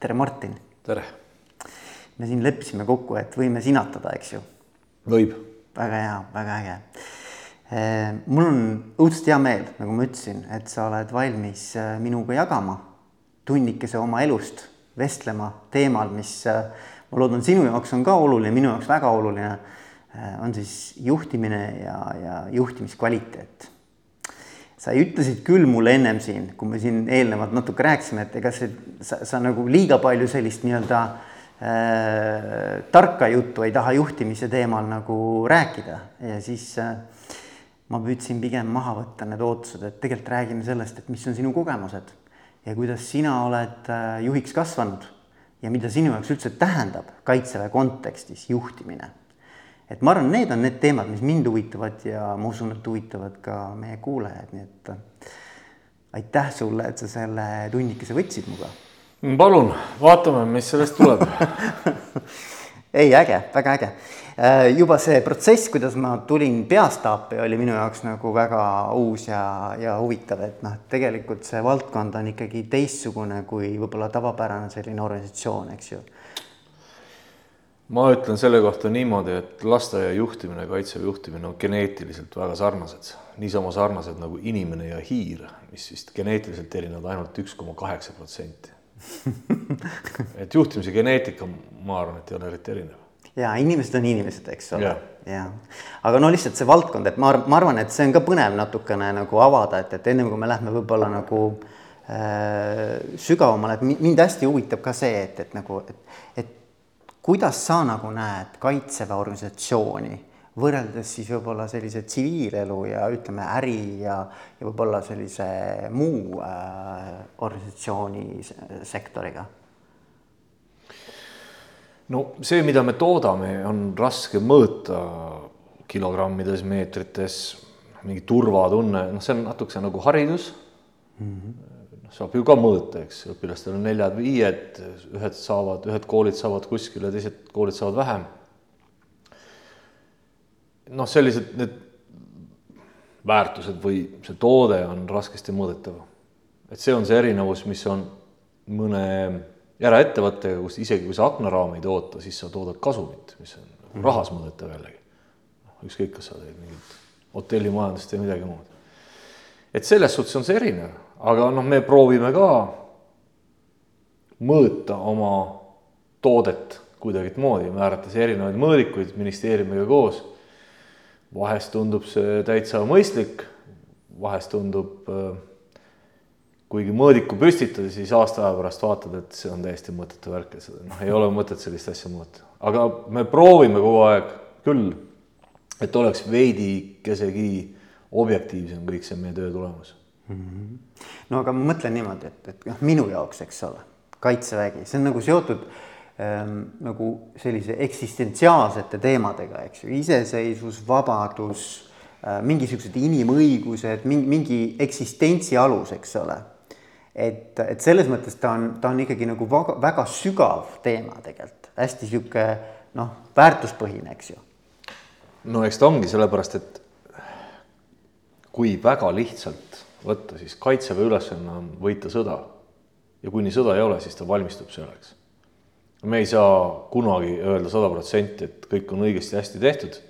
tere, Martin. tere. me siin leppisime kokku, et võime sinatada, eks ju. võib. väga hea, väga äge. mul on õudselt hea meel, nagu ma ütlesin, et sa oled valmis äh, minuga jagama tunnikese oma elust, vestlema teemal, mis äh, ma loodan, sinu jaoks on ka oluline, minu jaoks väga oluline. On siis juhtimine ja, ja juhtimiskvaliteet sa ütlesid küll mulle ennem siin, kui me siin eelnevalt natuke rääkisime, et ega see, sa, sa nagu liiga palju sellist nii-öelda äh, tarka juttu ei taha juhtimise teemal nagu rääkida. Ja siis äh, ma püüdsin pigem maha võtta need ootused, et tegelikult räägime sellest, et mis on sinu kogemused ja kuidas sina oled äh, juhiks kasvanud ja mida sinu jaoks üldse tähendab Kaitseväe kontekstis juhtimine et ma arvan, need on need teemad, mis mind huvitavad ja ma usun, et huvitavad ka meie kuulajaid, nii et äh, aitäh sulle, et sa selle tunnikese võtsid minuga. palun, vaatame, mis sellest tuleb ei, äge, väga äge. Äh, juba see protsess, kuidas ma tulin peastaapi, oli minu jaoks nagu väga uus ja, ja huvitav, et noh, tegelikult see valdkond on ikkagi teistsugune kui võib-olla tavapärane selline organisatsioon, eks ju ma ütlen selle kohta niimoodi, et lasteaia juhtimine, kaitseväe juhtimine on geneetiliselt väga sarnased, niisama sarnased nagu inimene ja hiir, mis vist geneetiliselt erinevad ainult üks koma kaheksa protsenti. et juhtimise geneetika, ma arvan, et ei ole eriti erinev. ja inimesed on inimesed, eks ole. ja, aga no lihtsalt see valdkond, et ma, ma arvan, et see on ka põnev natukene nagu avada, et, et ennem kui me lähme võib-olla nagu äh, sügavamale, et mind hästi huvitab ka see, et, et nagu, et, et kuidas sa nagu näed Kaitseväe organisatsiooni võrreldes siis võib-olla sellise tsiviilelu ja ütleme, äri ja, ja võib-olla sellise muu äh, organisatsiooni sektoriga? no see, mida me toodame, on raske mõõta kilogrammides, meetrites, mingi turvatunne, noh, see on natukese nagu haridus mm. -hmm saab ju ka mõõta, eks, õpilastel on neljad-viied, ühed saavad, ühed koolid saavad kuskile, teised koolid saavad vähem. noh, sellised need väärtused või see toode on raskesti mõõdetav. et see on see erinevus, mis on mõne eraettevõttega, kus isegi kui sa aknaraami ei toota, siis sa toodad kasumit, mis on mhm. rahas mõõdetav jällegi. Noh, ükskõik, kas sa teed mingit hotellimajandust või midagi muud. Et selles suhtes on see erinev aga noh, me proovime ka mõõta oma toodet kuidagimoodi, määrates erinevaid mõõdikuid ministeeriumiga koos. vahest tundub see täitsa mõistlik, vahest tundub, äh, kuigi mõõdiku püstitad, siis aasta aja pärast vaatad, et see on täiesti mõttetu värk ja seda noh, ei ole mõtet sellist asja mõõta, aga me proovime kogu aeg küll, et oleks veidikesegi objektiivsem kõik see meie töö tulemus mm. -hmm. no aga ma mõtlen niimoodi, et, et noh, minu jaoks, eks ole, kaitsevägi, see on nagu seotud ähm, nagu sellise eksistentsiaalsete teemadega, eks ju, iseseisvus, vabadus äh,, mingisugused inimõigused, mingi, mingi eksistentsi alus, eks ole. et, et selles mõttes ta on, ta on ikkagi nagu väga, väga sügav teema tegelikult, hästi sihuke noh, väärtuspõhine, eks ju. no eks ta ongi sellepärast, et kui väga lihtsalt võtta, siis kaitseväe ülesanne on võita sõda. ja kuni sõda ei ole, siis ta valmistub selleks. me ei saa kunagi öelda sada protsenti, et kõik on õigesti hästi tehtud.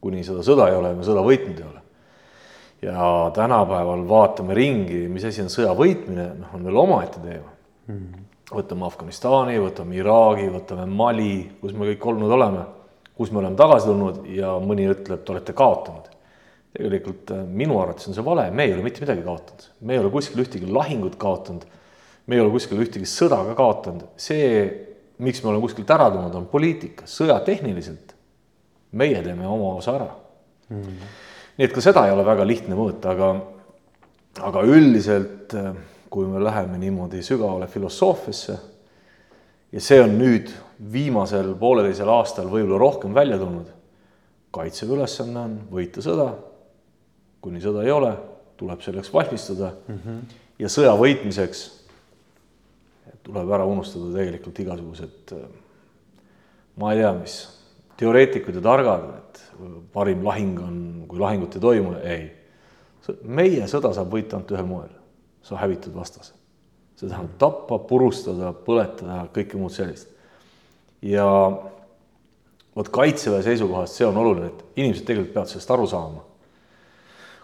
kuni seda sõda ei ole ja me sõda võitnud ei ole. ja tänapäeval vaatame ringi, mis asi on sõja võitmine, noh, on veel omaette teema mm. võtame Afganistani, võtame Iraagi, võtame Mali, kus me kõik olnud oleme, kus me oleme tagasi tulnud ja mõni ütleb, te olete kaotanud tegelikult äh, minu arvates on see vale, me ei ole mitte midagi kaotanud, me ei ole kuskil ühtegi lahingut kaotanud. me ei ole kuskil ühtegi sõda ka kaotanud, see, miks me oleme kuskilt ära tulnud, on poliitika, sõjatehniliselt. meie teeme oma osa ära mm. nii et ka seda ei ole väga lihtne mõõta, aga, aga üldiselt, äh, kui me läheme niimoodi sügavale filosoofiasse ja see on nüüd viimasel pooleteisel aastal võib-olla rohkem välja tulnud. kaitseväe ülesanne on võita sõda kuni sõda ei ole, tuleb selleks valmistuda mm. -hmm. ja sõja võitmiseks tuleb ära unustada tegelikult igasugused, ma ei tea, mis teoreetikud ja targad, et parim lahing on, kui lahingut ei toimu, ei. meie sõda saab võita ainult ühel moel, sa hävitad vastase. see tähendab tappa, purustada, põletada, kõike muud sellist. ja vot kaitseväe seisukohast see on oluline, et inimesed tegelikult peavad sellest aru saama.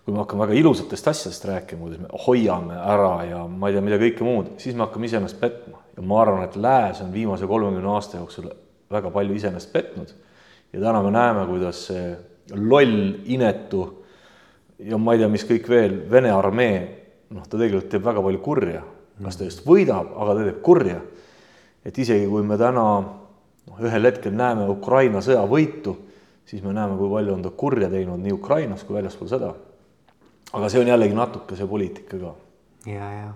Kui me hakkame väga ilusatest asjadest rääkima, kuidas me hoiame ära ja ma ei tea, mida kõike muud, siis me hakkame iseennast petma ja ma arvan, et lääs on viimase kolmekümne aasta jooksul väga palju iseennast petnud. ja täna me näeme, kuidas see loll, inetu ja ma ei tea, mis kõik veel, Vene armee, noh, ta tegelikult teeb väga palju kurja, kas ta just võidab, aga ta teeb kurja. et isegi kui me täna noh, ühel hetkel näeme Ukraina sõja võitu, siis me näeme, kui palju on ta kurja teinud nii Ukrainas kui väljaspool sõda. Aga see on jällegi natuke see poliitika ka. ja, ja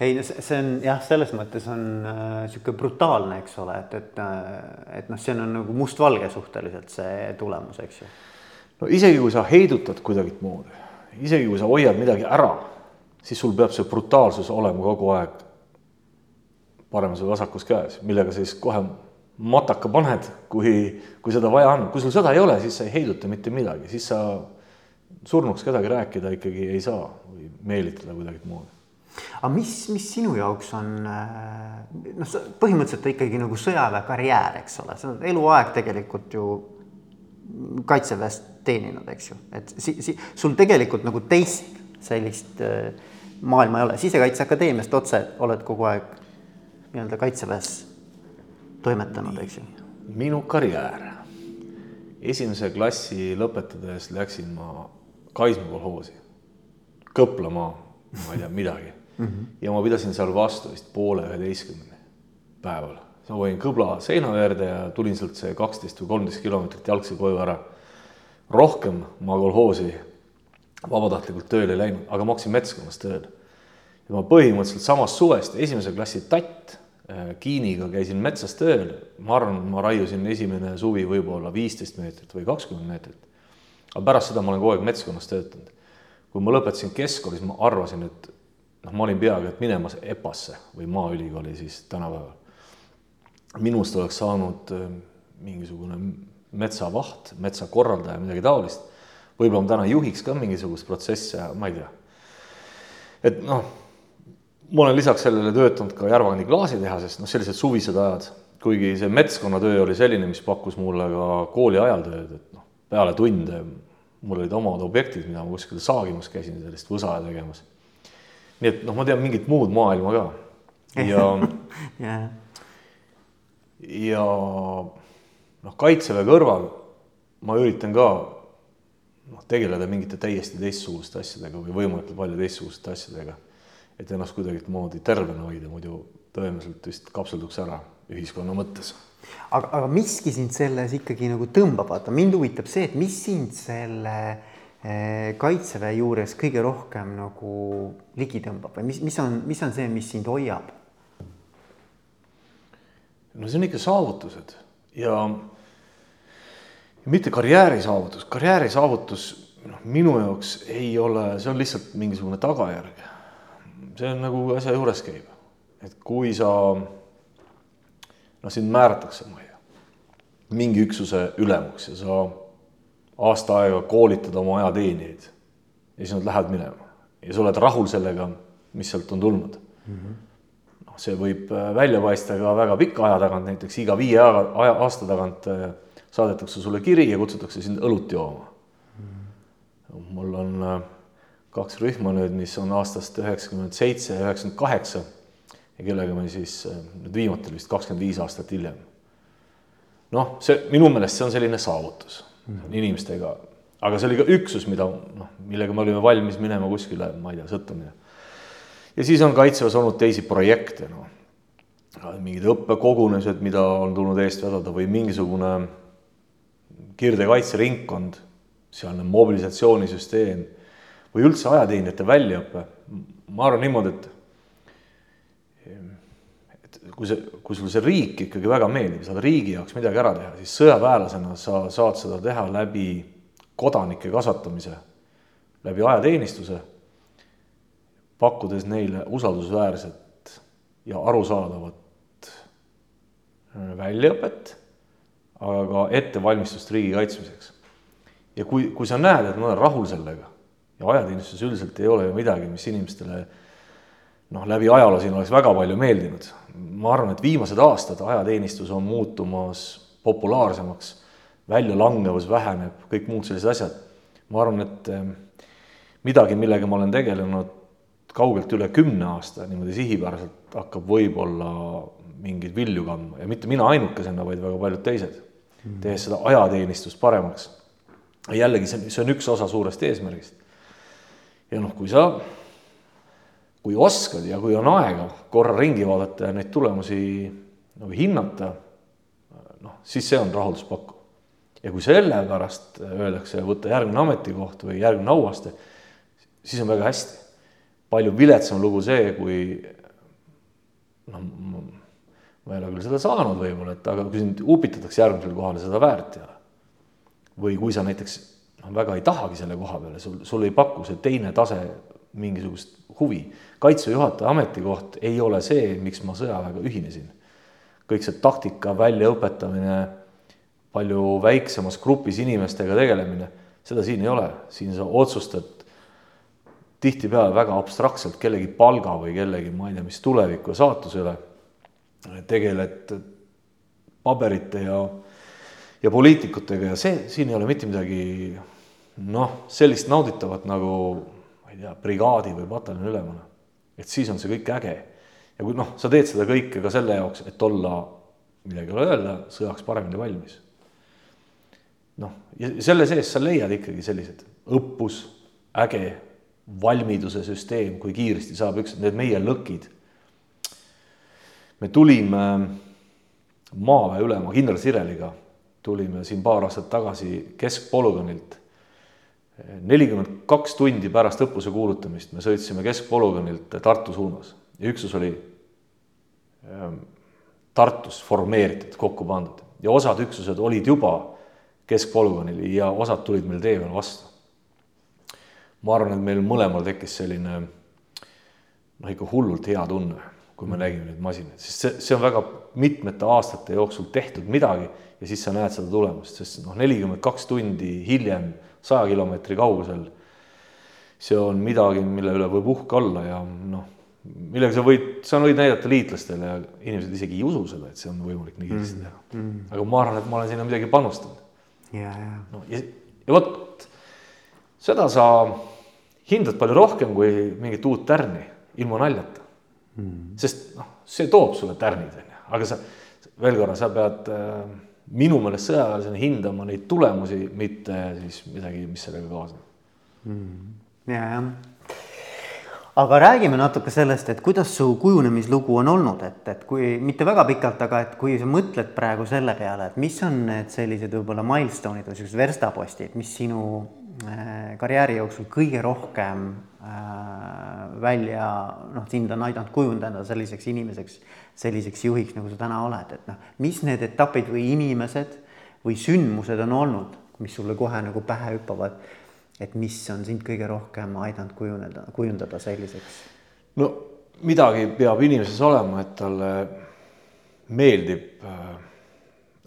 ei, see on jah, selles mõttes on äh, brutaalne, eks ole, et, et, äh, et noh, see on nagu mustvalge suhteliselt see tulemus, eks ju. no isegi kui sa heidutad kuidagimoodi, isegi kui sa hoiad midagi ära, siis sul peab see brutaalsus olema kogu aeg paremas või vasakus käes, millega siis kohe mataka paned, kui, kui seda vaja on, kui sul seda ei ole, siis sa ei heiduta mitte midagi, siis sa surnuks kedagi rääkida ikkagi ei saa või meelitada kuidagimoodi. aga mis, mis sinu jaoks on noh, põhimõtteliselt ikkagi nagu sõjaväekarjäär, eks ole, sa oled eluaeg tegelikult ju kaitseväes teeninud, eks ju, et si, si, sul tegelikult nagu teist sellist äh, maailma ei ole, Sisekaitseakadeemiast otse oled kogu aeg nii-öelda kaitseväes toimetanud, eks ju? minu karjäär. esimese klassi lõpetades läksin ma Kaisma kolhoosi, Kõplamaa, ma ei tea midagi mm. -hmm. ja ma pidasin seal vastu vist poole üheteistkümneni päeval. ma võin kõbla seina äärde ja tulin sealt see kaksteist või kolmteist kilomeetrit jalgsi koju ära. rohkem ma kolhoosi vabatahtlikult tööle ei läinud, aga ma hakkasin metskonnas tööl. ja ma põhimõtteliselt samast suvest esimese klassi tatt Äh, Kiiniga käisin metsas tööl, ma arvan, ma raiusin esimene suvi võib-olla viisteist meetrit või kakskümmend meetrit. Aga pärast seda ma olen kogu aeg metskonnas töötanud. kui ma lõpetasin keskkooli, siis ma arvasin, et noh, ma olin peaaegu et minemas EPA-sse või Maaülikooli siis tänapäeval. minust oleks saanud äh, mingisugune metsavaht, metsakorraldaja, midagi taolist. võib-olla ma täna juhiks ka mingisugust protsessi, ma ei tea. et noh ma olen lisaks sellele töötanud ka Järvakandi klaasitehases, noh, sellised suvised ajad, kuigi see metskonnatöö oli selline, mis pakkus mulle ka kooli ajal tööd, et noh, peale tunde mul olid omad objektid, mida ma kuskil saagimas käisin, sellist võsa tegemas. nii et noh, ma tean mingit muud maailma ka ja yeah. ja noh, kaitseväe kõrval ma üritan ka noh, tegeleda mingite täiesti teistsuguste asjadega või võimalikult palju teistsuguste asjadega et ennast kuidagimoodi tervena hoida, muidu tõenäoliselt vist kapselduks ära ühiskonna mõttes. Aga, aga miski sind selles ikkagi nagu tõmbab, vaata. Mind huvitab see, et mis sind selle eh, kaitseväe juures kõige rohkem nagu ligi tõmbab või mis, mis on, mis on see, mis sind hoiab? no see on ikka saavutused ja, ja mitte karjääri saavutus, karjääri saavutus noh, minu jaoks ei ole, see on lihtsalt mingisugune tagajärg. See on nagu asja juures käib, et kui sa noh, sind määratakse, ma ei tea, mingi üksuse ülemuks ja sa aasta aega koolitad oma ajateenijaid ja siis nad lähevad minema ja sa oled rahul sellega, mis sealt on tulnud mm. -hmm. noh, see võib äh, välja paista ka väga pika aja tagant, näiteks iga viie aja, aasta tagant äh, saadetakse sulle kiri ja kutsutakse sind õlut jooma mm. -hmm. mul on äh, kaks rühma nüüd, mis on aastast üheksakümmend seitse ja üheksakümmend kaheksa ja kellega me siis äh, nüüd viimati vist kakskümmend viis aastat hiljem. noh, see minu meelest see on selline saavutus mm -hmm. inimestega, aga see oli ka üksus, mida noh, millega me olime valmis minema kuskile, ma ei tea, sõtta minema. ja siis on kaitseväes olnud teisi projekte, noh, mingid õppekogunemised, mida on tulnud eest vedada või mingisugune kirdekaitseringkond, sealne mobilisatsioonisüsteem või üldse ajateenijate väljaõpe, ma arvan niimoodi, et kui see, kui sul see riik ikkagi väga meeldib, saad riigi jaoks midagi ära teha, siis sõjaväelasena sa saad seda teha läbi kodanike kasvatamise, läbi ajateenistuse, pakkudes neile usaldusväärset ja arusaadavat väljaõpet, aga ka ettevalmistust riigi kaitsmiseks. ja kui, kui sa näed, et nad on rahul sellega ja ajateenistuses üldiselt ei ole ju midagi, mis inimestele noh, läbi ajaloo siin oleks väga palju meeldinud. ma arvan, et viimased aastad ajateenistus on muutumas populaarsemaks, väljalangevus väheneb, kõik muud sellised asjad. ma arvan, et eh, midagi, millega ma olen tegelenud kaugelt üle kümne aasta niimoodi sihipäraselt hakkab võib-olla mingeid vilju kandma ja mitte mina ainukesena, vaid väga paljud teised, tehes seda ajateenistust paremaks. jällegi see, see on üks osa suurest eesmärgist. ja noh, kui sa, kui oskad ja kui on aega korra ringi vaadata ja neid tulemusi nagu hinnata, noh, siis see on rahulduspakkuv. ja kui sellepärast öeldakse, võtta järgmine ametikoht või järgmine auaste, siis on väga hästi palju viletsam lugu see, kui noh, ma ei ole küll seda saanud võib-olla, et aga kui sind upitatakse järgmisele kohale, seda väärt ei ole. või kui sa näiteks noh, väga ei tahagi selle koha peale, sul, sul ei paku see teine tase mingisugust huvi. kaitseväe juhataja ametikoht ei ole see, miks ma sõjaväega ühinesin. kõik see taktika väljaõpetamine, palju väiksemas grupis inimestega tegelemine, seda siin ei ole, siin sa otsustad tihtipeale väga abstraktselt kellegi palga või kellegi, ma ei tea, mis tuleviku ja saatuse üle tegeled paberite ja, ja poliitikutega ja see, siin ei ole mitte midagi noh, sellist nauditavat nagu ei tea, brigaadi või pataljoni ülemana. et siis on see kõik äge. ja kui noh, sa teed seda kõike ka selle jaoks, et olla, midagi ei ole öelda, sõjaks paremini valmis. noh, ja selle sees sa leiad ikkagi sellised õppus, äge valmiduse süsteem, kui kiiresti saab üks, need meie lõkid. me tulime maaväe ülema kindral Sireliga, tulime siin paar aastat tagasi keskpolügoonilt. Nelikümmend kaks tundi pärast õppuse kuulutamist me sõitsime keskpolügoonilt Tartu suunas ja üksus oli ähm, Tartus formeeritud, kokku pandud. Ja osad üksused olid juba keskpolügoonil ja osad tulid meil tee peal vastu. Ma arvan, et meil mõlemal tekkis selline noh, ikka hullult hea tunne, kui me nägime neid masinaid, sest see, see on väga mitmete aastate jooksul tehtud midagi ja siis sa näed seda tulemust, sest noh, nelikümmend kaks tundi hiljem saja kilomeetri kaugusel. see on midagi, mille üle võib uhke olla ja noh, millega sa võid, sa võid näidata liitlastele ja inimesed isegi ei usu seda, et see on võimalik nii kiiresti teha mm. -hmm. aga ma arvan, et ma olen sinna midagi panustanud. ja, ja. no ja, ja vot seda sa hindad palju rohkem kui mingit uut tärni, ilma naljata mm.. sest noh, see toob sulle tärnid, on ju, aga sa veel korra, sa pead äh, minu meelest sõjaväelasena hindama neid tulemusi, mitte siis midagi, mis sellega kaasneb. Mm.. ja, jah. Aga räägime natuke sellest, et kuidas su kujunemislugu on olnud, et, et kui mitte väga pikalt, aga et kui sa mõtled praegu selle peale, et mis on need sellised võib-olla milstoned või sellised verstapostid, mis sinu karjääri jooksul kõige rohkem äh, välja noh, sind on aidanud kujundada selliseks inimeseks, selliseks juhiks, nagu sa täna oled, et noh, mis need etapid või inimesed või sündmused on olnud, mis sulle kohe nagu pähe hüppavad, et mis on sind kõige rohkem aidanud kujuneda, kujundada selliseks? no midagi peab inimeses olema, et talle meeldib äh,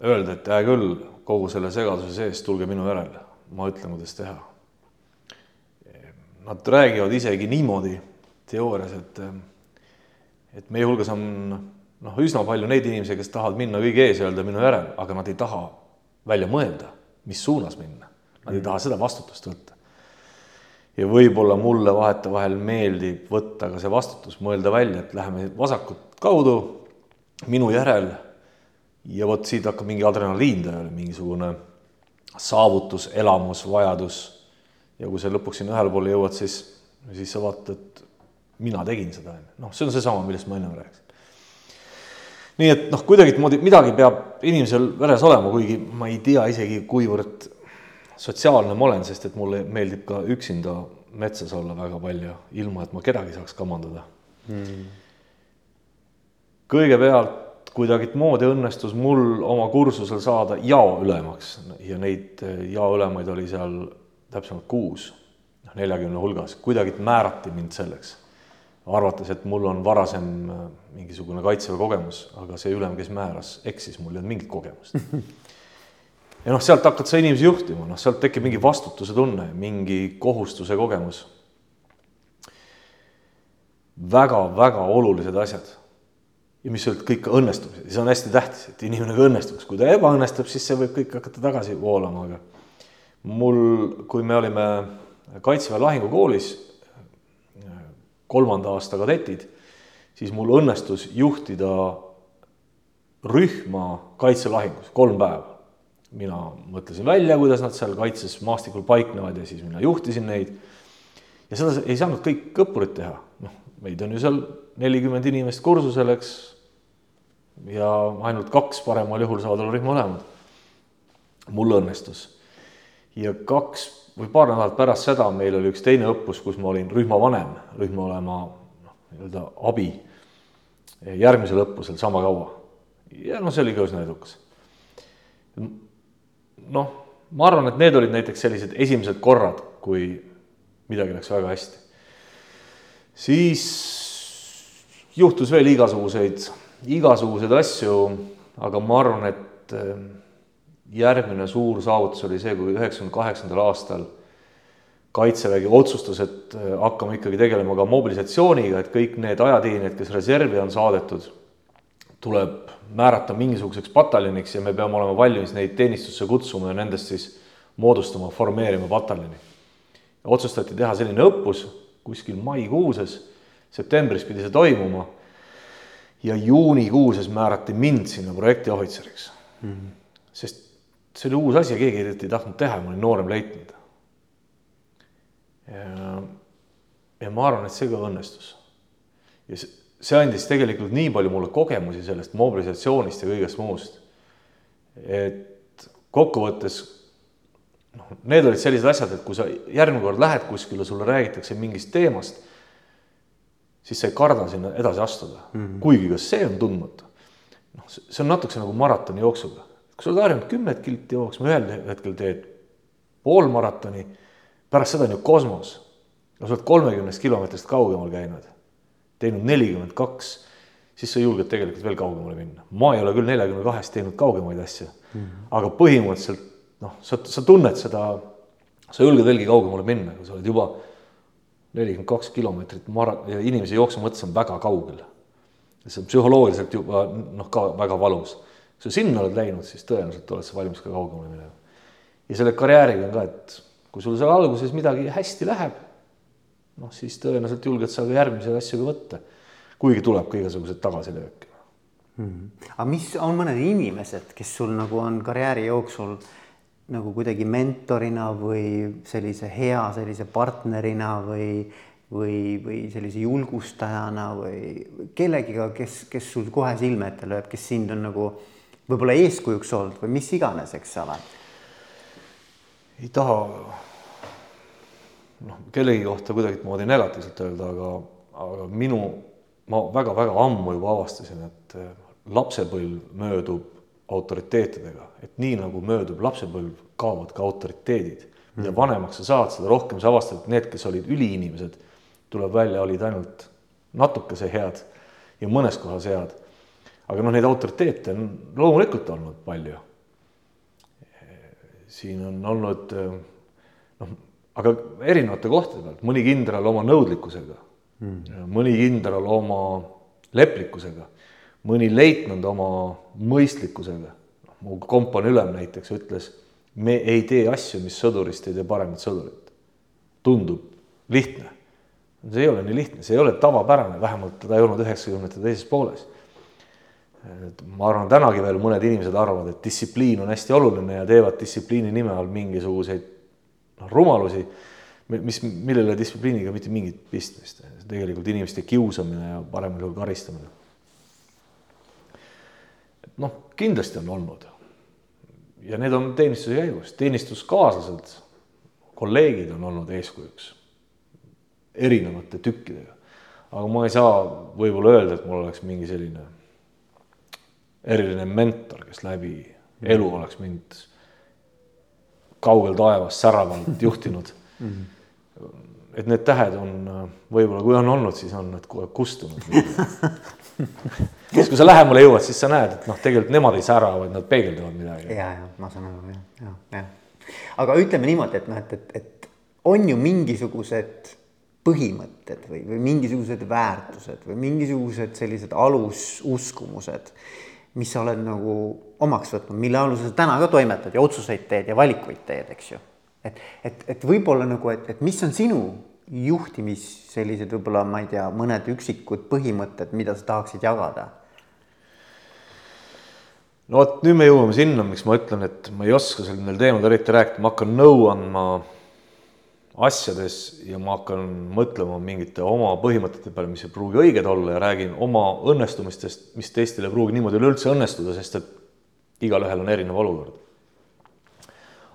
öelda, et hea küll, kogu selle segaduse sees tulge minu järele ma ütlen, kuidas teha. Nad räägivad isegi niimoodi teoorias, et, et meie hulgas on noh, üsna palju neid inimesi, kes tahavad minna kõige ees ja öelda minu järel, aga nad ei taha välja mõelda, mis suunas minna. Nad ei taha seda vastutust võtta. ja võib-olla mulle vahetevahel meeldib võtta ka see vastutus, mõelda välja, et läheme vasakut kaudu minu järel ja vot siit hakkab mingi adrenaliin tööle, mingisugune saavutus, elamus, vajadus. ja kui sa lõpuks sinna ühele poole jõuad, siis, siis sa vaatad, et mina tegin seda, on ju. noh, see on seesama, millest ma ennem rääkisin. nii et noh, kuidagimoodi midagi peab inimesel veres olema, kuigi ma ei tea isegi, kuivõrd sotsiaalne ma olen, sest et mulle meeldib ka üksinda metsas olla väga palju, ilma et ma kedagi saaks kamandada mm.. kõigepealt kuidagimoodi õnnestus mul oma kursusel saada jaoülemaks ja neid eh, jaoülemaid oli seal täpsemalt kuus, noh neljakümne hulgas, kuidagi määrati mind selleks. arvates, et mul on varasem eh, mingisugune kaitseväe kogemus, aga see ülem, kes määras, eksis, mul ei olnud mingit kogemust. ja noh, sealt hakkad sa inimesi juhtima, noh, sealt tekib mingi vastutuse tunne, mingi kohustuse kogemus. väga-väga olulised asjad. Ja mis olid kõik õnnestumised see on hästi tähtis, et inimene ka õnnestuks, kui ta ebaõnnestub, siis see võib kõik hakata tagasi voolama, aga mul, kui me olime Kaitseväe lahingukoolis, kolmanda aasta kadetid, siis mul õnnestus juhtida rühma kaitselahingus kolm päeva. mina mõtlesin välja, kuidas nad seal kaitses maastikul paiknevad ja siis mina juhtisin neid. ja seda ei saanud kõik õppurid teha, noh, meid on ju seal nelikümmend inimest kursusel, eks. Ja ainult kaks paremal juhul saavad olla rühma ülemad. mul õnnestus ja kaks või paar nädalat pärast seda meil oli üks teine õppus, kus ma olin rühmavanem, rühma olema noh, nii-öelda abi järgmisel õppusel sama kaua. ja noh, see oli ka üsna edukas. noh, ma arvan, et need olid näiteks sellised esimesed korrad, kui midagi läks väga hästi. siis juhtus veel igasuguseid, igasuguseid asju, aga ma arvan, et järgmine suur saavutus oli see, kui üheksakümne kaheksandal aastal kaitsevägi otsustas, et äh, hakkame ikkagi tegelema ka mobilisatsiooniga, et kõik need ajateenijad, kes reservi on saadetud, tuleb määrata mingisuguseks pataljoniks ja me peame olema valmis neid teenistusse kutsuma ja nendest siis moodustama, formeerima pataljoni. otsustati teha selline õppus kuskil maikuuses, septembris pidi see toimuma ja juunikuuses määrati mind sinna projektiohvitseriks mm. -hmm. sest see oli uus asi ja keegi ei tahtnud teha, ma olin noorem leitnant. ja ma arvan, et see ka õnnestus. ja see, see andis tegelikult nii palju mulle kogemusi sellest mobilisatsioonist ja kõigest muust. et kokkuvõttes noh, need olid sellised asjad, et kui sa järgmine kord lähed kuskile, sulle räägitakse mingist teemast, siis sa ei karda sinna edasi astuda mm, -hmm. kuigi ka see on tundmatu. noh, see on natukese nagu maratoni jooksuga kui sa oled harjunud kümmet kilti jooksma, ühel hetkel teed poolmaratoni, pärast seda on ju kosmos. no sa oled kolmekümnest kilomeetrist kaugemal käinud, teinud nelikümmend kaks, siis sa julged tegelikult veel kaugemale minna. ma ei ole küll neljakümne kahest teinud kaugemaid asju mm, -hmm. aga põhimõtteliselt noh, sa, sa tunned seda, sa julged veelgi kaugemale minna, kui sa oled juba nelikümmend kaks kilomeetrit mara- inimese jooksu mõttes on väga kaugel. see on psühholoogiliselt juba noh, ka väga valus kui sa sinna oled läinud, siis tõenäoliselt oled sa valmis ka kaugemale minema. ja selle karjääriga on ka, et kui sul seal alguses midagi hästi läheb, noh, siis tõenäoliselt julged sa ka järgmiseid asju ka võtta. kuigi tuleb ka igasuguseid tagasilööke mm. -hmm. aga mis on mõned inimesed, kes sul nagu on karjääri jooksul nagu kuidagi mentorina või sellise hea sellise partnerina või või, või sellise julgustajana või kellegiga, kes, kes sul kohe silme ette lööb, kes sind on nagu võib-olla eeskujuks olnud või mis iganes, eks ole. ei taha noh, kellegi kohta kuidagimoodi negatiivselt öelda, aga, aga minu, ma väga-väga ammu juba avastasin, et lapsepõlv möödub autoriteetidega, et nii nagu möödub lapsepõlv, kaovad ka autoriteedid. mida vanemaks sa saad, seda rohkem sa avastad, et need, kes olid üliinimesed, tuleb välja, olid ainult natukese head ja mõnes kohas head aga noh, neid autoriteete on loomulikult olnud palju. siin on olnud noh, aga erinevate kohtade pealt, mõni kindral oma nõudlikkusega mm., mõni kindral oma leplikkusega, mõni leitnant oma mõistlikkusega. mu kompanii ülem näiteks ütles, me ei tee asju, mis sõdurist ei tee paremat sõdurit. tundub lihtne. see ei ole nii lihtne, see ei ole tavapärane, vähemalt ta ei olnud üheksakümnendate teises pooles ma arvan, tänagi veel mõned inimesed arvavad, et distsipliin on hästi oluline ja teevad distsipliini nime all mingisuguseid noh, rumalusi, mis, millele distsipliiniga mitte mingit pistmist, tegelikult inimeste kiusamine ja paremal juhul karistamine. Noh, kindlasti on olnud. ja need on teenistuse käigus, teenistuskaaslased, kolleegid on olnud eeskujuks erinevate tükkidega. aga ma ei saa võib-olla öelda, et mul oleks mingi selline eriline mentor, kes läbi elu oleks mind kaugel taevas säravalt juhtinud mm. -hmm. Et need tähed on võib-olla, kui on olnud, siis on need kogu aeg kustunud siis, kui sa lähemale jõuad, siis sa näed, et noh, tegelikult nemad ei sära, vaid nad peegeldavad midagi. ja, ja ma saan aru jah, ja, ja. aga ütleme niimoodi, et noh, et, et, et on ju mingisugused põhimõtted või, või mingisugused väärtused või mingisugused sellised alususkumused, mis sa oled nagu omaks võtnud, mille alusel sa täna ka toimetad ja otsuseid teed ja valikuid teed, eks ju. Et, et, et võib-olla nagu, et, et mis on sinu juhtimis sellised võib-olla, ma ei tea, mõned üksikud põhimõtted, mida sa tahaksid jagada? no vot, nüüd me jõuame sinna, miks ma ütlen, et ma ei oska sellel teemal eriti rääkida, ma hakkan nõu andma asjades ja ma hakkan mõtlema mingite oma põhimõtete peale, mis ei pruugi õiged olla ja räägin oma õnnestumistest, mis teistel ei pruugi niimoodi üleüldse õnnestuda, sest et igalühel on erinev olukord.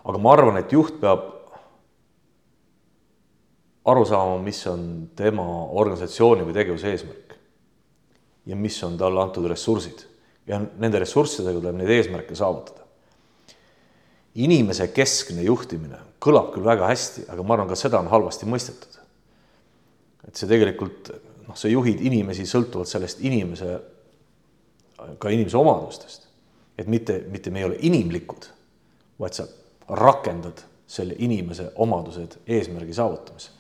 Aga ma arvan, et juht peab aru saama, mis on tema organisatsiooni või tegevuse eesmärk ja mis on talle antud ressursid ja nende ressurssidega tuleb neid eesmärke saavutada inimese keskne juhtimine kõlab küll väga hästi, aga ma arvan, ka seda on halvasti mõistetud. et see tegelikult noh, sa juhid inimesi sõltuvalt sellest inimese, ka inimese omadustest. et mitte, mitte me ei ole inimlikud, vaid sa rakendad selle inimese omadused eesmärgi saavutamisel.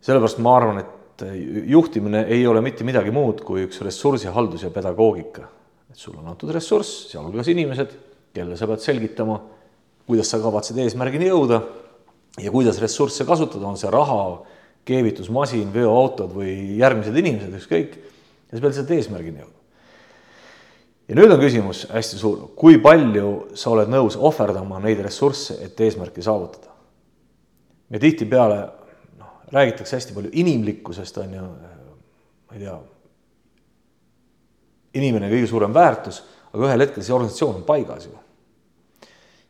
sellepärast ma arvan, et juhtimine ei ole mitte midagi muud kui üks ressursihaldus ja pedagoogika. et sul on antud ressurss, sealhulgas inimesed kellele sa pead selgitama, kuidas sa kavatsed eesmärgini jõuda ja kuidas ressursse kasutada, on see raha, keevitusmasin, veoautod või järgmised inimesed, ükskõik. ja sa pead sealt eesmärgini jõudma. Ja nüüd on küsimus hästi suur, kui palju sa oled nõus ohverdama neid ressursse, et eesmärki saavutada? ja tihtipeale noh, räägitakse hästi palju inimlikkusest, on ju, ma ei tea, inimene kõige suurem väärtus aga ühel hetkel see organisatsioon on paigas ju.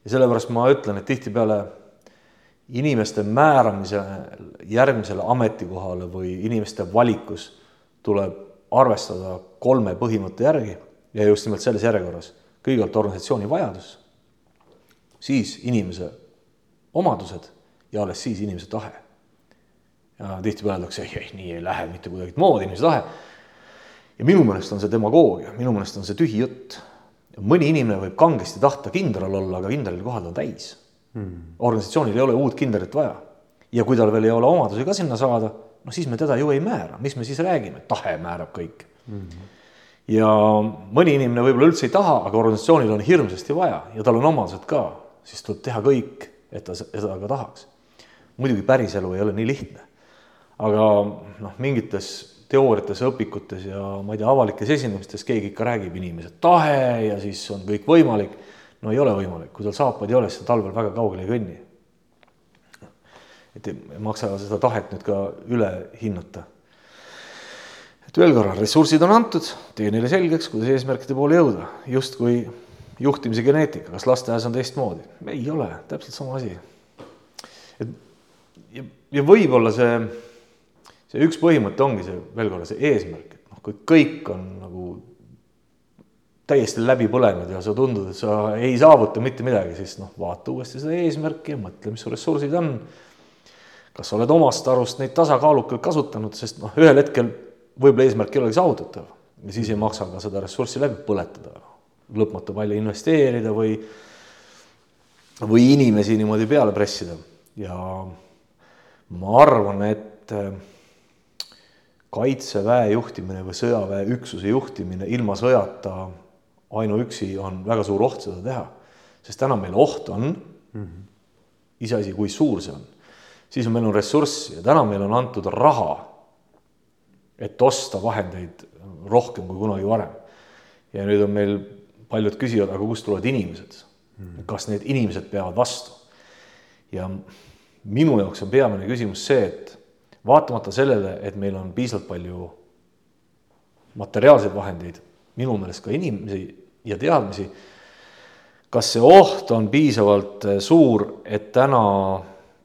ja sellepärast ma ütlen, et tihtipeale inimeste määramise järgmisele ametikohale või inimeste valikus tuleb arvestada kolme põhimõtte järgi ja just nimelt selles järjekorras. kõigepealt organisatsiooni vajadus, siis inimese omadused ja alles siis inimese tahe. ja tihtipeale öeldakse, ei, ei, nii ei lähe mitte kuidagimoodi, inimese tahe. ja minu meelest on see demagoogia, minu meelest on see tühi jutt mõni inimene võib kangesti tahta kindral olla, aga kindrali kohad on täis mm.. organisatsioonil ei ole uut kindralit vaja. ja kui tal veel ei ole omadusi ka sinna saada, noh siis me teda ju ei määra, mis me siis räägime, tahe määrab kõik mm.. Ja mõni inimene võib-olla üldse ei taha, aga organisatsioonil on hirmsasti vaja ja tal on omadused ka, siis tuleb teha kõik, et ta seda ka tahaks. muidugi päriselu ei ole nii lihtne. aga noh, mingites teooriates, õpikutes ja ma ei tea, avalikes esinemistes keegi ikka räägib inimese tahe ja siis on kõik võimalik. no ei ole võimalik, kui tal saapaid ei ole, siis ta talvel väga kaugele ei kõnni. et ei maksa seda tahet nüüd ka üle hinnata. Et veel korra, ressursid on antud, tee neile selgeks, kuidas eesmärkide poole jõuda, justkui juhtimise geneetika, kas lasteaias on teistmoodi? ei ole, täpselt sama asi. et ja, ja võib-olla see see üks põhimõte ongi see, veel korra, see eesmärk, et noh, kui kõik on nagu täiesti läbi põlenud ja sa tundud, et sa ei saavuta mitte midagi, siis noh, vaata uuesti seda eesmärki ja mõtle, mis su ressursid on. kas sa oled omast arust neid tasakaalukalt kasutanud, sest noh, ühel hetkel võib-olla eesmärk ei olegi saavutatav ja siis ei maksa ka seda ressurssi läbi põletada, lõpmatu palju investeerida või, või inimesi niimoodi peale pressida ja ma arvan, et kaitseväe juhtimine või sõjaväeüksuse juhtimine ilma sõjata ainuüksi on väga suur oht seda teha. sest täna meil oht on mm -hmm., iseasi, kui suur see on, siis on meil on ressurss ja täna meil on antud raha, et osta vahendeid rohkem kui kunagi varem. ja nüüd on meil paljud küsivad, aga kust tulevad inimesed mm, kas need inimesed peavad vastu? ja minu jaoks on peamine küsimus see, et vaatamata sellele, et meil on piisavalt palju materiaalseid vahendeid, minu meelest ka inimesi ja teadmisi, kas see oht on piisavalt suur, et täna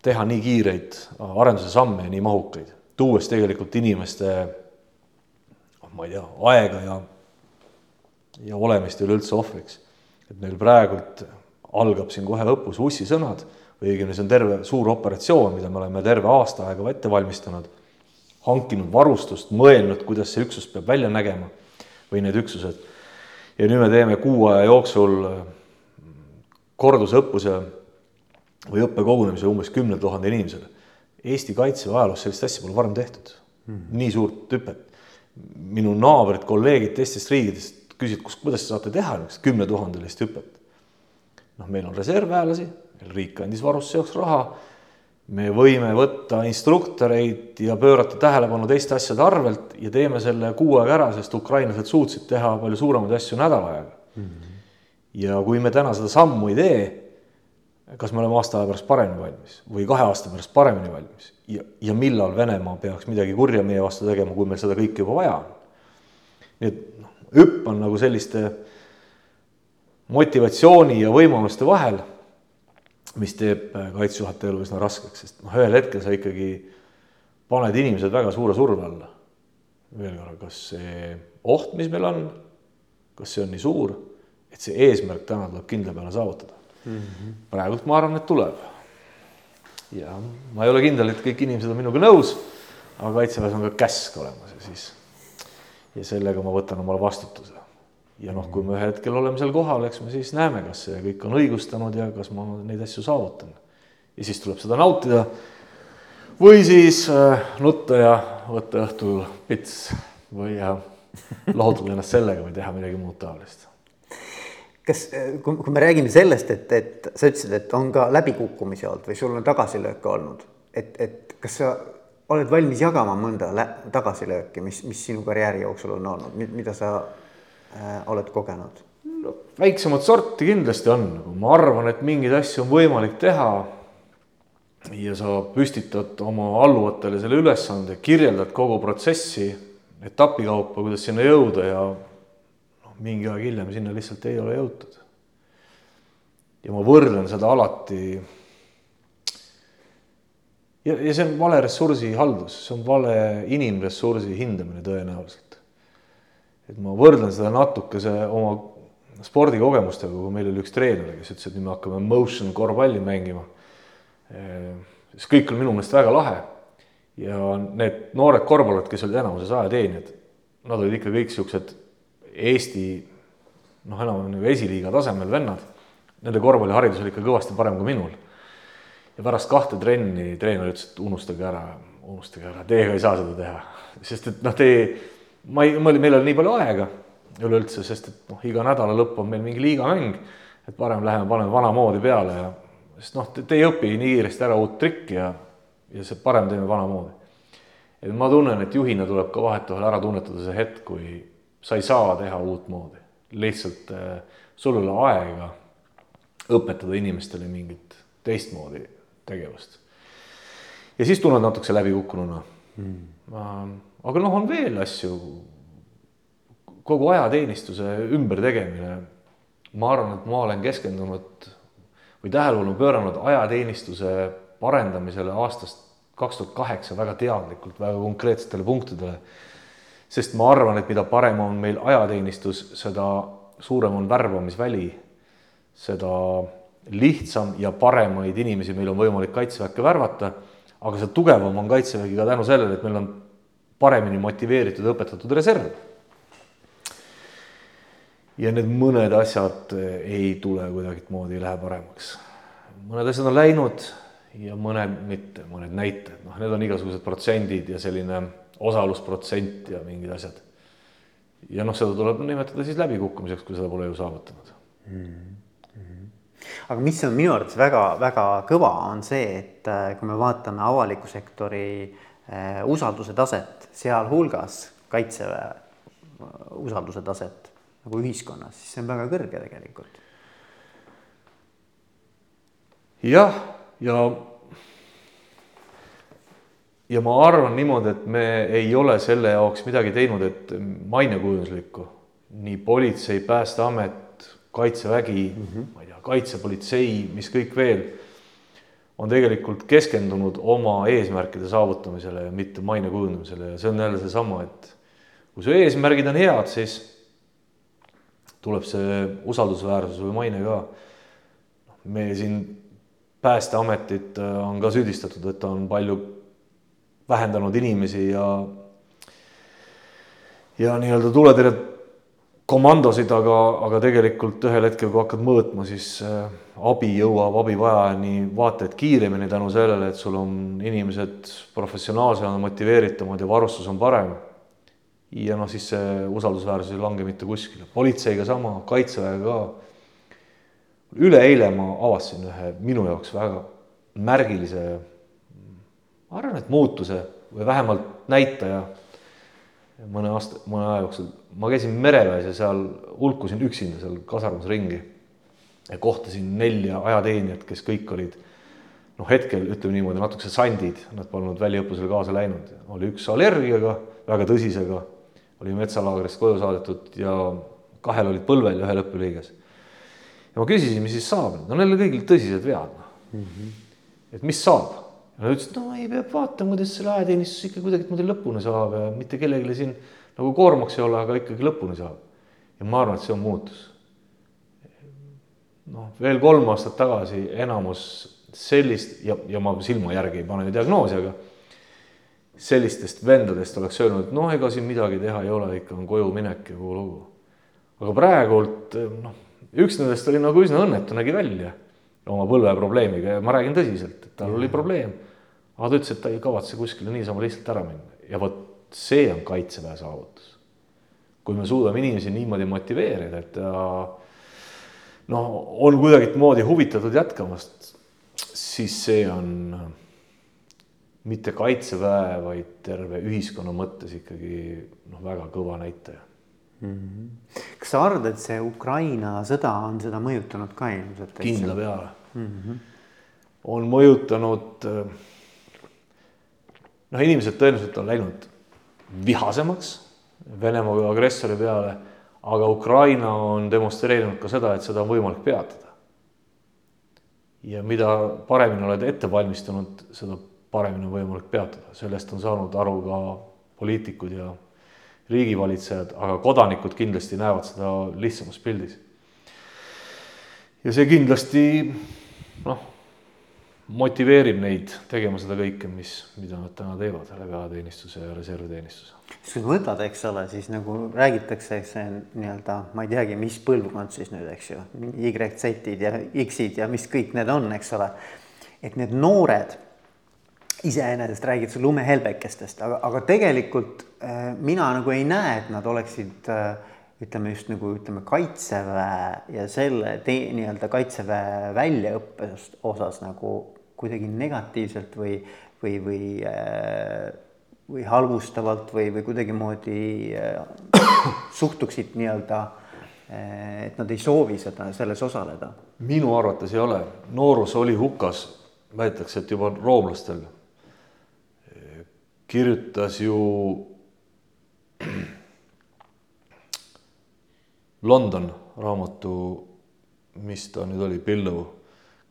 teha nii kiireid arenduse samme ja nii mahukaid, tuues tegelikult inimeste, ma ei tea, aega ja, ja olemist üleüldse ohvriks. et meil praegult algab siin kohe õppus Ussi sõnad või õigemini see on terve suur operatsioon, mida me oleme terve aasta aega ette valmistanud, hankinud varustust, mõelnud, kuidas see üksus peab välja nägema või need üksused. ja nüüd me teeme kuu aja jooksul kordusõppuse või õppekogunemise umbes kümnele tuhandele inimesele. Eesti kaitseväe ajaloos sellist asja pole varem tehtud mm. nii suurt hüpet. Minu naabrid, kolleegid teistest riikidest küsisid, kus, kuidas te saate teha niisugust kümnetuhandelist hüpet. noh, meil on reservväelasi, riik andis varusse jaoks raha. me võime võtta instruktoreid ja pöörata tähelepanu teiste asjade arvelt ja teeme selle kuu aega ära, sest ukrainlased suutsid teha palju suuremaid asju nädala ajaga mm. -hmm. ja kui me täna seda sammu ei tee kas me oleme aasta aja pärast paremini valmis või kahe aasta pärast paremini valmis ja, ja millal Venemaa peaks midagi kurja meie vastu tegema, kui meil seda kõike juba vaja on. nii et noh, hüpp on nagu selliste motivatsiooni ja võimaluste vahel, mis teeb äh, kaitsejuhataja elu üsna raskeks, sest noh, ühel hetkel sa ikkagi paned inimesed väga suure surve alla. veel korra, kas see oht, mis meil on, kas see on nii suur, et see eesmärk täna tuleb kindla peale saavutada mm -hmm.. praegult ma arvan, et tuleb. ja ma ei ole kindel, et kõik inimesed on minuga nõus, aga kaitseväes on ka käsk olemas ja siis ja sellega ma võtan omale vastutuse. ja noh, kui me ühel hetkel oleme seal kohal, eks me siis näeme, kas see kõik on õigustanud ja kas ma neid asju saavutan. ja siis tuleb seda nautida või siis äh, nutta ja võtta õhtul pits või ja lohutada ennast sellega või teha midagi muud taolist kas, kui, kui me räägime sellest, et, et sa ütlesid, et on ka läbikukkumisi olnud või sul on tagasilööke olnud, et, et kas sa oled valmis jagama mõnda tagasilööki, mis, mis sinu karjääri jooksul on olnud, mida sa äh, oled kogenud? no väiksemat sorti kindlasti on, ma arvan, et mingeid asju on võimalik teha. ja sa püstitad oma alluvatele selle ülesande, kirjeldad kogu protsessi etapi kaupa, kuidas sinna jõuda ja mingi aeg hiljem sinna lihtsalt ei ole jõutud. ja ma võrdlen seda alati. ja, ja see on vale ressursi haldus, see on vale inimressursi hindamine tõenäoliselt. et ma võrdlen seda natukese oma spordikogemustega, kui meil oli üks treener, kes ütles, et nüüd me hakkame motion korvpalli mängima. siis kõik on minu meelest väga lahe. ja need noored korvpallurid, kes olid enamuses ajateenijad, nad olid ikka kõik siuksed Eesti noh, enam-vähem nagu esiliiga tasemel vennad. Nende korvpalliharidus oli ikka kõvasti parem kui minul. ja pärast kahte trenni treener ütles, et unustage ära, unustage ära, teiega ei saa seda teha, sest et noh, te, ma ei, meil ei ole nii palju aega üleüldse, sest et noh, iga nädala lõpp on meil mingi liigamäng, et parem läheme paneme vanamoodi peale ja sest noh, te ei õpi nii kiiresti ära uut trikki ja, ja see parem teeme vanamoodi. et ma tunnen, et juhina tuleb ka vahetevahel ära tunnetada see hetk, kui sa ei saa teha uutmoodi, lihtsalt äh, sul ei ole aega õpetada inimestele mingit teistmoodi tegevust. ja siis tunned natukese läbikukkununa mm.. aga noh, on veel asju. kogu ajateenistuse ümbertegemine. ma arvan, et ma olen keskendunud või tähelepanu pööranud ajateenistuse parendamisele aastast kaks tuhat kaheksa väga teadlikult, väga konkreetsetele punktidele sest ma arvan, et mida parem on meil ajateenistus, seda suurem on värbamisväli, seda lihtsam ja paremaid inimesi meil on võimalik kaitseväkke värvata, aga seda tugevam on kaitsevägi ka tänu sellele, et meil on paremini motiveeritud, õpetatud reserv. ja need mõned asjad ei tule kuidagimoodi, ei lähe paremaks. mõned asjad on läinud ja mõned mitte, mõned näited, noh, need on igasugused protsendid ja selline osalusprotsent ja mingid asjad. ja noh, seda tuleb nimetada siis läbikukkumiseks, kui seda pole ju saavutanud mm. -hmm. aga mis on minu arvates väga-väga kõva, on see, et äh, kui me vaatame avaliku sektori äh, usalduse taset, sealhulgas kaitseväe äh, usalduse taset nagu ühiskonnas, siis see on väga kõrge tegelikult. jah, ja, ja ma arvan niimoodi, et me ei ole selle jaoks midagi teinud, et mainekujunduslikku, nii politsei, päästeamet, kaitsevägi mm, -hmm. ma ei tea, kaitsepolitsei, mis kõik veel, on tegelikult keskendunud oma eesmärkide saavutamisele ja mitte maine kujundamisele ja see on jälle seesama, et kui su eesmärgid on head, siis tuleb see usaldusväärsus või maine ka. me siin Päästeametit äh, on ka süüdistatud, et ta on palju vähendanud inimesi ja ja nii-öelda tuletõrjet komandosid, aga, aga tegelikult ühel hetkel, kui hakkad mõõtma, siis äh, abi jõuab abivajajani vaata et kiiremini tänu sellele, et sul on inimesed professionaalsemad, motiveeritumad ja varustus on parem. ja noh, siis see usaldusväärsus ei lange mitte kuskile, politseiga sama, kaitseväega ka. Üleeile ma avastasin ühe minu jaoks väga märgilise, ma arvan, et muutuse või vähemalt näitaja mõne aasta, mõne aja jooksul. ma käisin mereväes ja seal hulkusin üksinda seal kasarmus ringi ja kohtasin nelja ajateenijat, kes kõik olid noh, hetkel ütleme niimoodi natukese sandid, nad polnud väljaõppusele kaasa läinud, oli üks allergiaga, väga tõsisega, oli metsalaagrist koju saadetud ja kahel olid põlvel ja ühel õppeliiges. Ja ma küsisin, mis siis saab, no neil olid kõigil tõsised vead, mm -hmm.. et mis saab ja nad ütlesid, no ei, peab vaatama, kuidas selle ajateenistus ikka kuidagimoodi lõpuni saab ja mitte kellelegi siin nagu koormaks ei ole, aga ikkagi lõpuni saab. ja ma arvan, et see on muutus. noh, veel kolm aastat tagasi enamus sellist ja, ja ma silma järgi ei pane diagnoosi, aga sellistest vendadest oleks öelnud, noh, ega siin midagi teha ei ole, ikka on koju minek ja kogu lugu. aga praegult noh, üks nendest oli nagu üsna õnnetu, nägi välja oma põlveprobleemiga ja ma räägin tõsiselt, et tal oli probleem. Aga ta ütles, et ta ei kavatse kuskile niisama lihtsalt ära minna. Ja vot see on kaitseväe saavutus. kui me suudame inimesi niimoodi motiveerida, et ta noh, on kuidagimoodi huvitatud jätkamast, siis see on mitte kaitseväe, vaid terve ühiskonna mõttes ikkagi noh, väga kõva näitaja mm. -hmm. kas sa arvad, et see Ukraina sõda on seda mõjutanud ka ilmselt? kindla peale mm. -hmm. on mõjutanud äh, noh, inimesed tõenäoliselt on läinud vihasemaks Venemaa kui agressori peale, aga Ukraina on demonstreerinud ka seda, et seda on võimalik peatada. ja mida paremini oled ette valmistunud, seda paremini on võimalik peatada, sellest on saanud aru ka poliitikud ja riigivalitsejad, aga kodanikud kindlasti näevad seda lihtsamas pildis. ja see kindlasti noh motiveerib neid tegema seda kõike, mis, mida nad täna teevad läbi ajateenistuse ja reservteenistuse. kui sa võtad, eks ole, siis nagu räägitakse, eks see nii-öelda, ma ei teagi, mis põlvkond siis nüüd, eks ju, Y-Z-id ja X-id ja mis kõik need on, eks ole. et need noored iseenesest räägid sa lumehelbekestest, aga, aga tegelikult äh, mina nagu ei näe, et nad oleksid äh, ütleme just nagu ütleme, kaitseväe ja selle nii-öelda kaitseväe väljaõppes osas nagu kuidagi negatiivselt või, või, või, äh, või halvustavalt või, või kuidagimoodi äh, suhtuksid nii-öelda, äh, et nad ei soovi seda, selles osaleda? minu arvates ei ole, noorus oli hukas, väidetakse, et juba roomlastel kirjutas ju London raamatu, mis ta nüüd oli, Pillow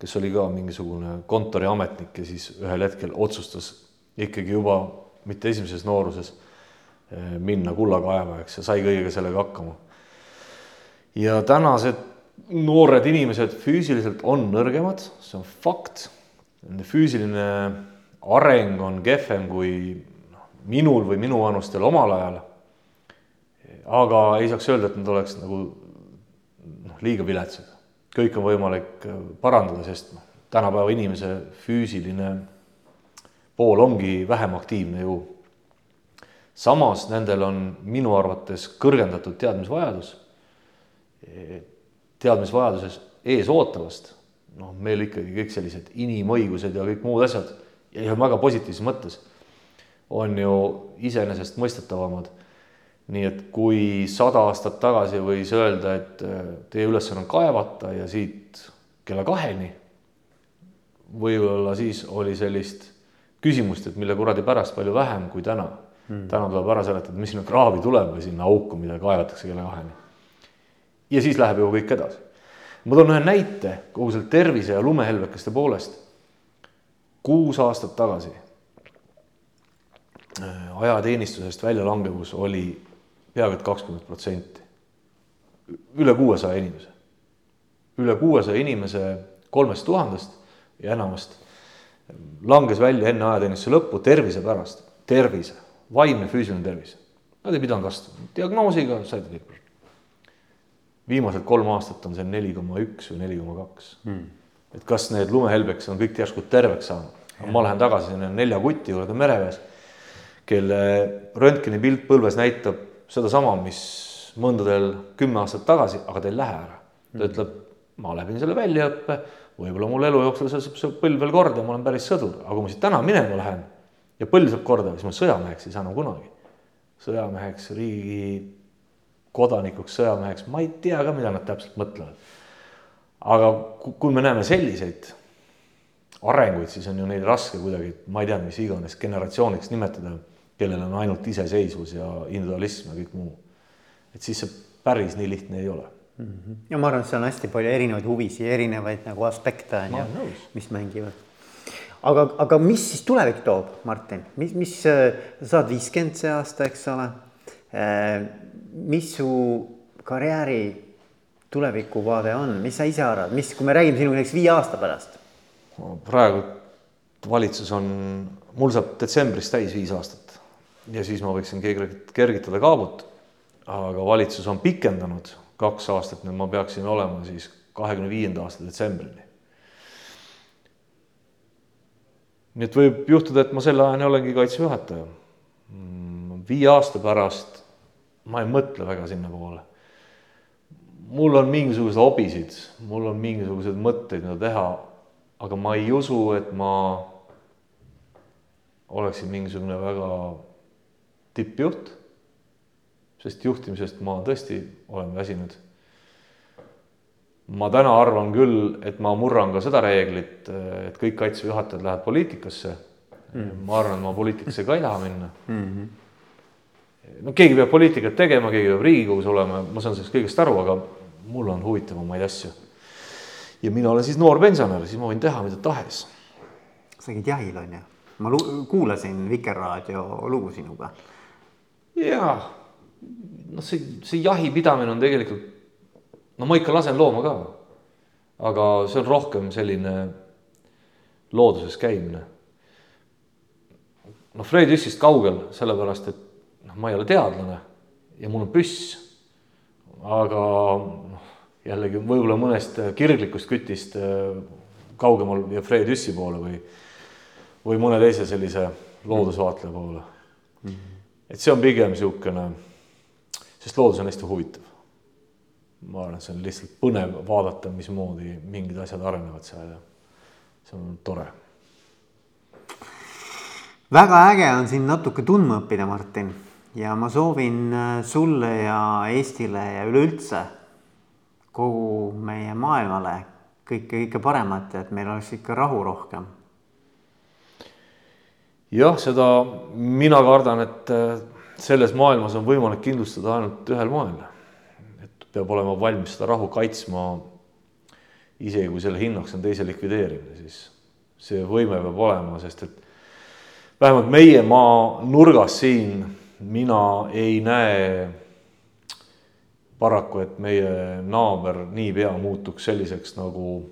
kes oli ka mingisugune kontoriametnik ja siis ühel hetkel otsustas ikkagi juba mitte esimeses nooruses eh, minna kullakaevajaks ja sai kõigega sellega hakkama. ja tänased noored inimesed füüsiliselt on nõrgemad, see on fakt. Füüsiline areng on kehvem kui noh, minul või minuvanustel omal ajal. aga ei saaks öelda, et nad oleks nagu noh, liiga viletsad kõik on võimalik äh, parandada, sest noh, tänapäeva inimese füüsiline pool ongi vähem aktiivne ju. samas nendel on minu arvates kõrgendatud teadmisvajadus. teadmisvajaduses ees ootavast, noh, meil ikkagi kõik sellised inimõigused ja kõik muud asjad ja väga positiivses mõttes on ju iseenesestmõistetavamad nii et kui sada aastat tagasi võis öelda, et äh, teie ülesanne on kaevata ja siit kella kaheni, võib-olla siis oli sellist küsimust, et mille kuradi pärast palju vähem kui täna hmm.. täna tuleb ära seletada, mis sinna kraavi tuleb või sinna auku, mida kaevatakse kella kaheni. ja siis läheb ju kõik edasi. ma toon ühe näite kogu selle tervise ja lumehelbekeste poolest. Kuus aastat tagasi äh, ajateenistusest väljalangevus oli peaaegu et kakskümmend protsenti. üle kuuesaja inimese. üle kuuesaja inimese kolmest tuhandest ja enamast langes välja enne ajateenistuse lõppu tervise pärast, tervise, vaimne, füüsiline tervis. Nad ei pidanud vastama, diagnoosiga said kõik. viimased kolm aastat on see neli koma üks või neli koma kaks. Et kas need lumehelbeks on kõik järsku terveks saanud? ma lähen tagasi sinna nelja kuti juurde merevees, kelle röntgenipilt põlves näitab sedasama, mis mõndadel kümme aastat tagasi, aga ta ei lähe ära. ta ütleb, ma läbin selle väljaõppe, võib-olla mul elu jooksul saab see põlv veel korda, ma olen päris sõdur, aga kui ma siit täna minema lähen ja põlv saab korda, siis ma sõjameheks ei saa enam kunagi. sõjameheks, riigi kodanikuks, sõjameheks, ma ei tea ka, mida nad täpselt mõtlevad. Aga kui me näeme selliseid arenguid, siis on ju neid raske kuidagi, ma ei tea, mis iganes generatsiooniks nimetada, kellel on ainult iseseisvus ja individualism ja kõik muu. et siis see päris nii lihtne ei ole mm. -hmm. ja ma arvan, et seal on hästi palju erinevaid huvisid, erinevaid nagu aspekte on ju, mis mängivad. aga, aga mis siis tulevik toob, Martin, mis, mis sa saad viiskümmend see aasta, eks ole. Äh, mis su karjääri tulevikuvaade on, mis sa ise arvad, mis, kui me räägime sinuga näiteks viie aasta pärast? praegu valitsus on, mul saab detsembris täis viis aastat ja siis ma võiksin kergitada kaabut. aga valitsus on pikendanud kaks aastat, nüüd ma peaksin olema siis kahekümne viienda aasta detsembrini. nii et võib juhtuda, et ma selle ajani olengi kaitseväe juhataja. Mm, viie aasta pärast ma ei mõtle väga sinnapoole. Mul on mingisuguseid hobisid, mul on mingisuguseid mõtteid, mida teha, aga ma ei usu, et ma oleksin mingisugune väga tippjuht sest juhtimisest ma tõesti olen väsinud. ma täna arvan küll, et ma murran ka seda reeglit, et kõik kaitseväe juhatajad lähevad poliitikasse mm.. ma arvan, et ma poliitikasse ka ei taha minna mm. -hmm. No keegi peab poliitikat tegema, keegi peab Riigikogus olema, ma saan sellest kõigest aru, aga mul on huvitavamaid asju. ja mina olen siis noor pensionär, siis ma võin teha mida tahes. sa käid jahil, on ju? ma kuulasin Vikerraadio lugu sinuga. jaa noh, see, see jahipidamine on tegelikult, no ma ikka lasen looma ka. aga see on rohkem selline looduses käimine. noh, Fred Jüssist kaugel, sellepärast et noh, ma ei ole teadlane ja mul on püss. aga noh, jällegi võib-olla mõnest kirglikust kütist äh, kaugemal ja Fred Jüssi poole või, või mõne teise sellise loodusvaatleja poole mm. -hmm. et see on pigem niisugune sest loodus on hästi huvitav. ma arvan, et see on lihtsalt põnev vaadata, mismoodi mingid asjad arenevad seal ja see on tore. väga äge on sind natuke tundma õppida, Martin, ja ma soovin äh, sulle ja Eestile ja üleüldse kogu meie maailmale kõike, kõike paremat ja et meil oleks ikka rahu rohkem. jah, seda mina kardan, et äh, selles maailmas on võimalik kindlustada ainult ühel moel. et peab olema valmis seda rahu kaitsma. isegi kui selle hinnaks on teise likvideerimine, siis see võime peab olema, sest et vähemalt meie maa nurgas siin mina ei näe paraku, et meie naaber niipea muutuks selliseks nagu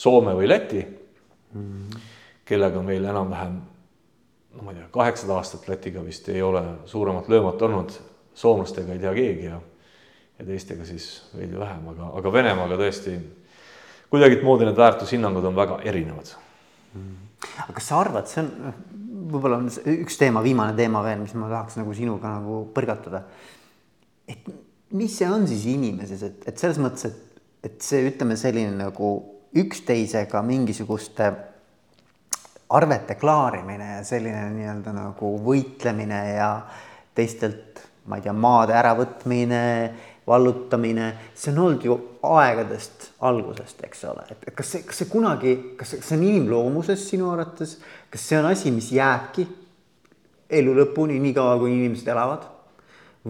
Soome või Läti mm, -hmm. kellega meil enam-vähem no ma ei tea, kaheksasada aastat Lätiga vist ei ole suuremat löömat olnud, soomlastega ei tea keegi ja ja teistega siis veidi vähem, aga, aga Venemaaga tõesti kuidagimoodi need väärtushinnangud on väga erinevad. Mm.. aga kas sa arvad, see on, noh, võib-olla on üks teema, viimane teema veel, mis ma tahaks nagu sinuga nagu põrgatada. et mis see on siis inimeses, et, et selles mõttes, et, et see, ütleme selline nagu üksteisega mingisuguste arvete klaarimine ja selline nii-öelda nagu võitlemine ja teistelt, ma ei tea, maade äravõtmine, vallutamine, see on olnud ju aegadest algusest, eks ole, et kas see, kas see kunagi, kas see on inimloomuses sinu arvates, kas see on asi, mis jääbki elu lõpuni, niikaua kui inimesed elavad?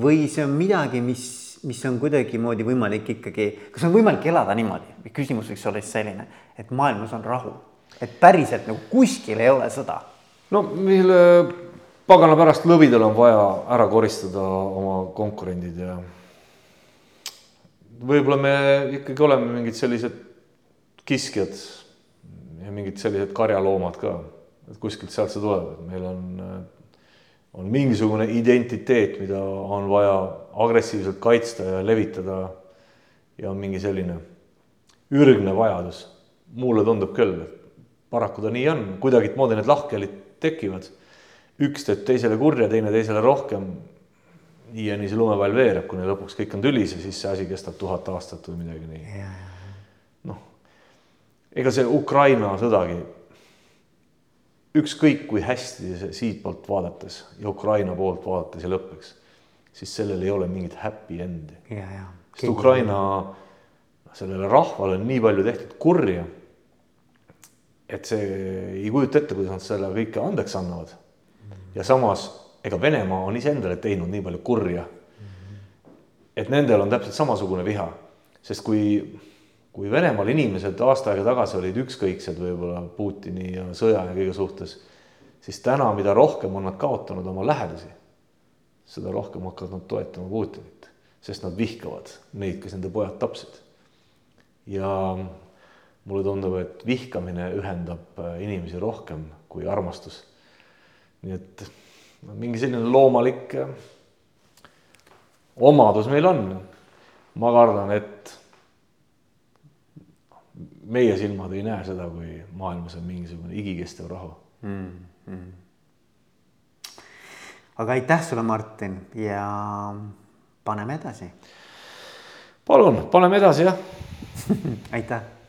või see on midagi, mis, mis on kuidagimoodi võimalik ikkagi, kas on võimalik elada niimoodi, küsimus võiks olla siis selline, et maailmas on rahu et päriselt nagu kuskil ei ole sõda. no mille pagana pärast lõvidel on vaja ära koristada oma konkurendid ja võib-olla me ikkagi oleme mingid sellised kiskjad ja mingid sellised karjaloomad ka, et kuskilt sealt see tuleb, et meil on, on mingisugune identiteet, mida on vaja agressiivselt kaitsta ja levitada ja on mingi selline ürgne vajadus. mulle tundub küll, et paraku ta nii on, kuidagimoodi need lahkhelid tekivad. üks teeb teisele kurja, teine teisele rohkem. Nii see lumepall veereb, kuni lõpuks kõik on tülis ja siis see asi kestab tuhat aastat või midagi nii. noh, ega see Ukraina sõdagi, ükskõik kui hästi see siitpoolt vaadates ja Ukraina poolt vaadates ja lõpeks, siis sellel ei ole mingit happy end'i. sest Ukraina, sellele rahvale on nii palju tehtud kurja et see ei kujuta ette, kuidas nad selle kõike andeks annavad. ja samas, ega Venemaa on iseendale teinud nii palju kurja. et nendel on täpselt samasugune viha, sest kui, kui Venemaal inimesed aasta aega tagasi olid ükskõiksed võib-olla Putini ja sõja ja kõige suhtes, siis täna, mida rohkem on nad kaotanud oma lähedasi, seda rohkem hakkavad nad toetama Putinit, sest nad vihkavad neid, kes nende pojad tapsid. ja mulle tundub, et vihkamine ühendab inimesi rohkem kui armastus. nii et mingi selline loomalik äh, omadus meil on. ma kardan, et meie silmad ei näe seda, kui maailmas on mingisugune igikestev rahu mm. -hmm. aga aitäh sulle, Martin ja paneme edasi. palun, paneme edasi, jah aitäh